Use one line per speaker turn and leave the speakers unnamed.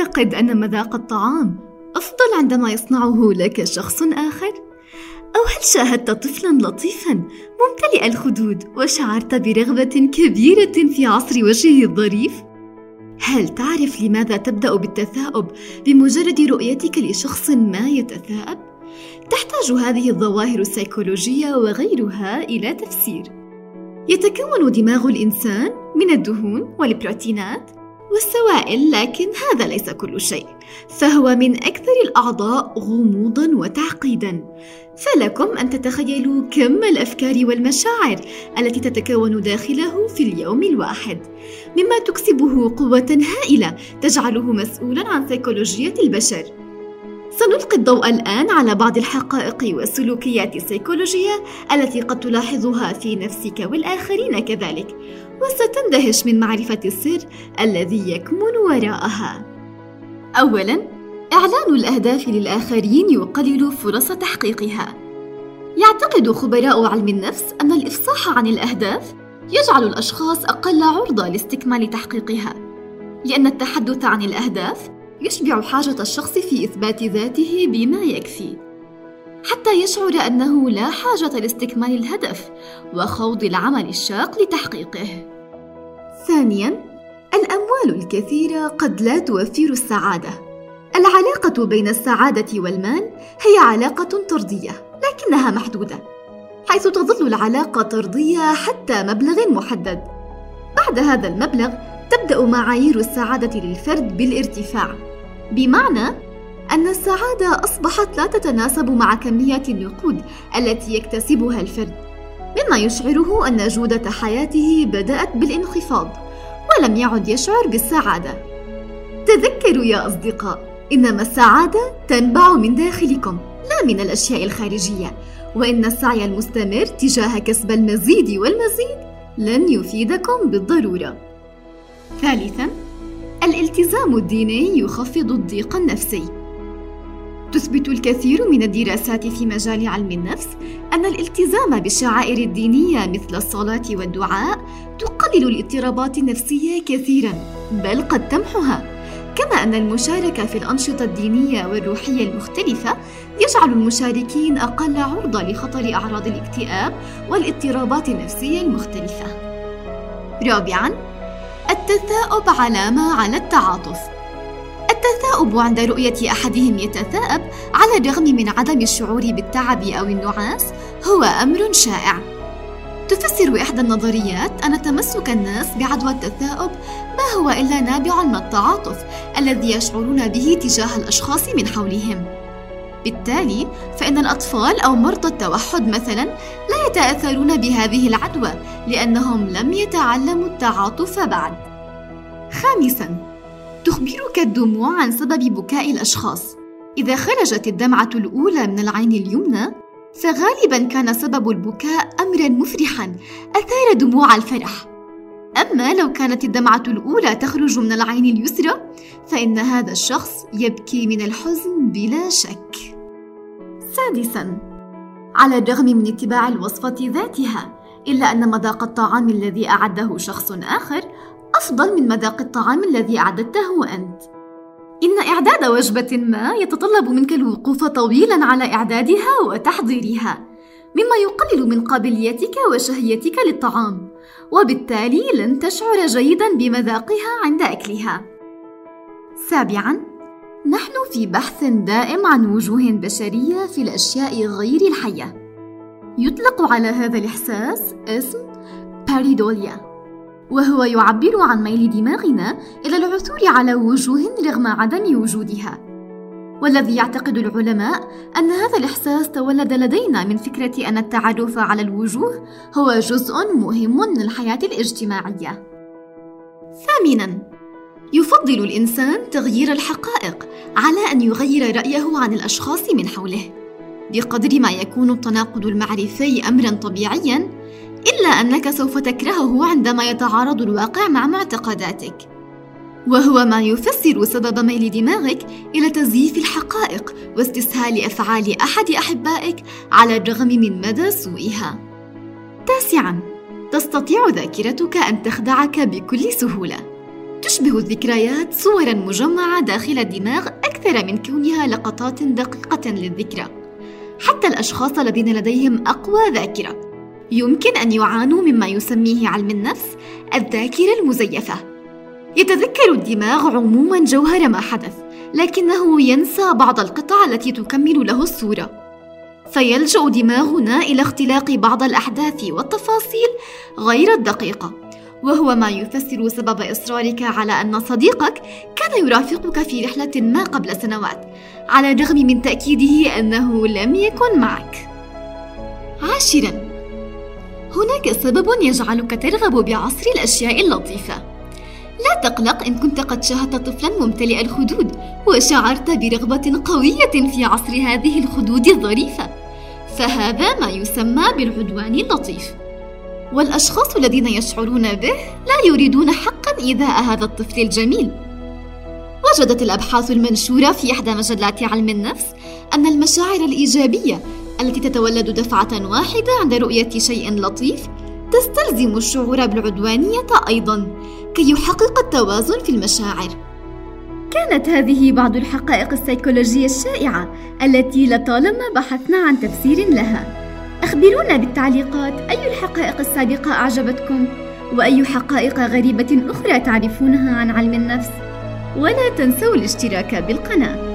تعتقد أن مذاق الطعام أفضل عندما يصنعه لك شخص آخر؟ أو هل شاهدت طفلا لطيفا ممتلئ الخدود وشعرت برغبة كبيرة في عصر وجهه الظريف؟ هل تعرف لماذا تبدأ بالتثاؤب بمجرد رؤيتك لشخص ما يتثاءب؟ تحتاج هذه الظواهر السيكولوجية وغيرها إلى تفسير. يتكون دماغ الإنسان من الدهون والبروتينات والسوائل لكن هذا ليس كل شيء. فهو من أكثر الأعضاء غموضا وتعقيدا. فلكم أن تتخيلوا كم الأفكار والمشاعر التي تتكون داخله في اليوم الواحد. مما تكسبه قوة هائلة تجعله مسؤولا عن سيكولوجية البشر. سنلقي الضوء الآن على بعض الحقائق والسلوكيات السيكولوجية التي قد تلاحظها في نفسك والآخرين كذلك، وستندهش من معرفة السر الذي يكمن وراءها. أولاً، إعلان الأهداف للآخرين يقلل فرص تحقيقها. يعتقد خبراء علم النفس أن الإفصاح عن الأهداف يجعل الأشخاص أقل عرضة لاستكمال تحقيقها، لأن التحدث عن الأهداف يشبع حاجة الشخص في إثبات ذاته بما يكفي حتى يشعر أنه لا حاجة لاستكمال الهدف وخوض العمل الشاق لتحقيقه. ثانياً، الأموال الكثيرة قد لا توفر السعادة. العلاقة بين السعادة والمال هي علاقة طردية، لكنها محدودة، حيث تظل العلاقة طردية حتى مبلغ محدد. بعد هذا المبلغ تبدأ معايير السعادة للفرد بالارتفاع. بمعنى أن السعادة أصبحت لا تتناسب مع كمية النقود التي يكتسبها الفرد، مما يشعره أن جودة حياته بدأت بالانخفاض، ولم يعد يشعر بالسعادة. تذكروا يا أصدقاء، إنما السعادة تنبع من داخلكم، لا من الأشياء الخارجية، وإن السعي المستمر تجاه كسب المزيد والمزيد لن يفيدكم بالضرورة. ثالثاً، الالتزام الديني يخفض الضيق النفسي. تثبت الكثير من الدراسات في مجال علم النفس أن الالتزام بالشعائر الدينية مثل الصلاة والدعاء تقلل الاضطرابات النفسية كثيرا بل قد تمحها. كما أن المشاركة في الأنشطة الدينية والروحية المختلفة يجعل المشاركين أقل عرضة لخطر أعراض الاكتئاب والاضطرابات النفسية المختلفة. رابعا التثاؤب علامة على التعاطف. التثاؤب عند رؤية أحدهم يتثاءب على الرغم من عدم الشعور بالتعب أو النعاس هو أمر شائع. تفسر إحدى النظريات أن تمسك الناس بعدوى التثاؤب ما هو إلا نابع من التعاطف الذي يشعرون به تجاه الأشخاص من حولهم. بالتالي فإن الأطفال أو مرضى التوحد مثلا لا يتأثرون بهذه العدوى لأنهم لم يتعلموا التعاطف بعد. خامسا تخبرك الدموع عن سبب بكاء الأشخاص. إذا خرجت الدمعة الأولى من العين اليمنى فغالبا كان سبب البكاء أمرا مفرحا أثار دموع الفرح. أما لو كانت الدمعة الأولى تخرج من العين اليسرى فإن هذا الشخص يبكي من الحزن بلا شك. سادسا على الرغم من اتباع الوصفة ذاتها إلا أن مذاق الطعام الذي أعده شخص آخر أفضل من مذاق الطعام الذي أعددته أنت. إن إعداد وجبة ما يتطلب منك الوقوف طويلا على إعدادها وتحضيرها، مما يقلل من قابليتك وشهيتك للطعام، وبالتالي لن تشعر جيدا بمذاقها عند أكلها. سابعا نحن في بحث دائم عن وجوه بشرية في الأشياء غير الحية يطلق على هذا الإحساس اسم باريدوليا وهو يعبر عن ميل دماغنا إلى العثور على وجوه رغم عدم وجودها. والذي يعتقد العلماء أن هذا الإحساس تولد لدينا من فكرة أن التعرف على الوجوه هو جزء مهم من الحياة الاجتماعية. ثامنا يفضل الإنسان تغيير الحقائق على أن يغير رأيه عن الأشخاص من حوله. بقدر ما يكون التناقض المعرفي امرا طبيعيا إلا أنك سوف تكرهه عندما يتعارض الواقع مع معتقداتك. وهو ما يفسر سبب ميل دماغك إلى تزييف الحقائق واستسهال أفعال أحد أحبائك على الرغم من مدى سوءها. تاسعا تستطيع ذاكرتك أن تخدعك بكل سهولة. تشبه الذكريات صورا مجمعة داخل الدماغ أكثر من كونها لقطات دقيقة للذكرى. حتى الأشخاص الذين لديهم أقوى ذاكرة. يمكن أن يعانوا مما يسميه علم النفس الذاكرة المزيفة. يتذكر الدماغ عموما جوهر ما حدث لكنه ينسى بعض القطع التي تكمل له الصورة. فيلجأ دماغنا إلى اختلاق بعض الأحداث والتفاصيل غير الدقيقة. وهو ما يفسر سبب إصرارك على أن صديقك كان يرافقك في رحلة ما قبل سنوات. على الرغم من تأكيده أنه لم يكن معك. عاشرا. هناك سبب يجعلك ترغب بعصر الأشياء اللطيفة. لا تقلق إن كنت قد شاهدت طفلا ممتلئ الخدود وشعرت برغبة قوية في عصر هذه الخدود الظريفة. فهذا ما يسمى بالعدوان اللطيف. والأشخاص الذين يشعرون به لا يريدون حقا إيذاء هذا الطفل الجميل. وجدت الأبحاث المنشورة في إحدى مجلات علم النفس أن المشاعر الإيجابية التي تتولد دفعة واحدة عند رؤية شيء لطيف تستلزم الشعور بالعدوانية أيضا كي يحقق التوازن في المشاعر. كانت هذه بعض الحقائق السيكولوجية الشائعة التي لطالما بحثنا عن تفسير لها. أخبرونا بالتعليقات أي الحقائق السابقة أعجبتكم؟ وأي حقائق غريبة أخرى تعرفونها عن علم النفس؟ ولا تنسوا الاشتراك بالقناة.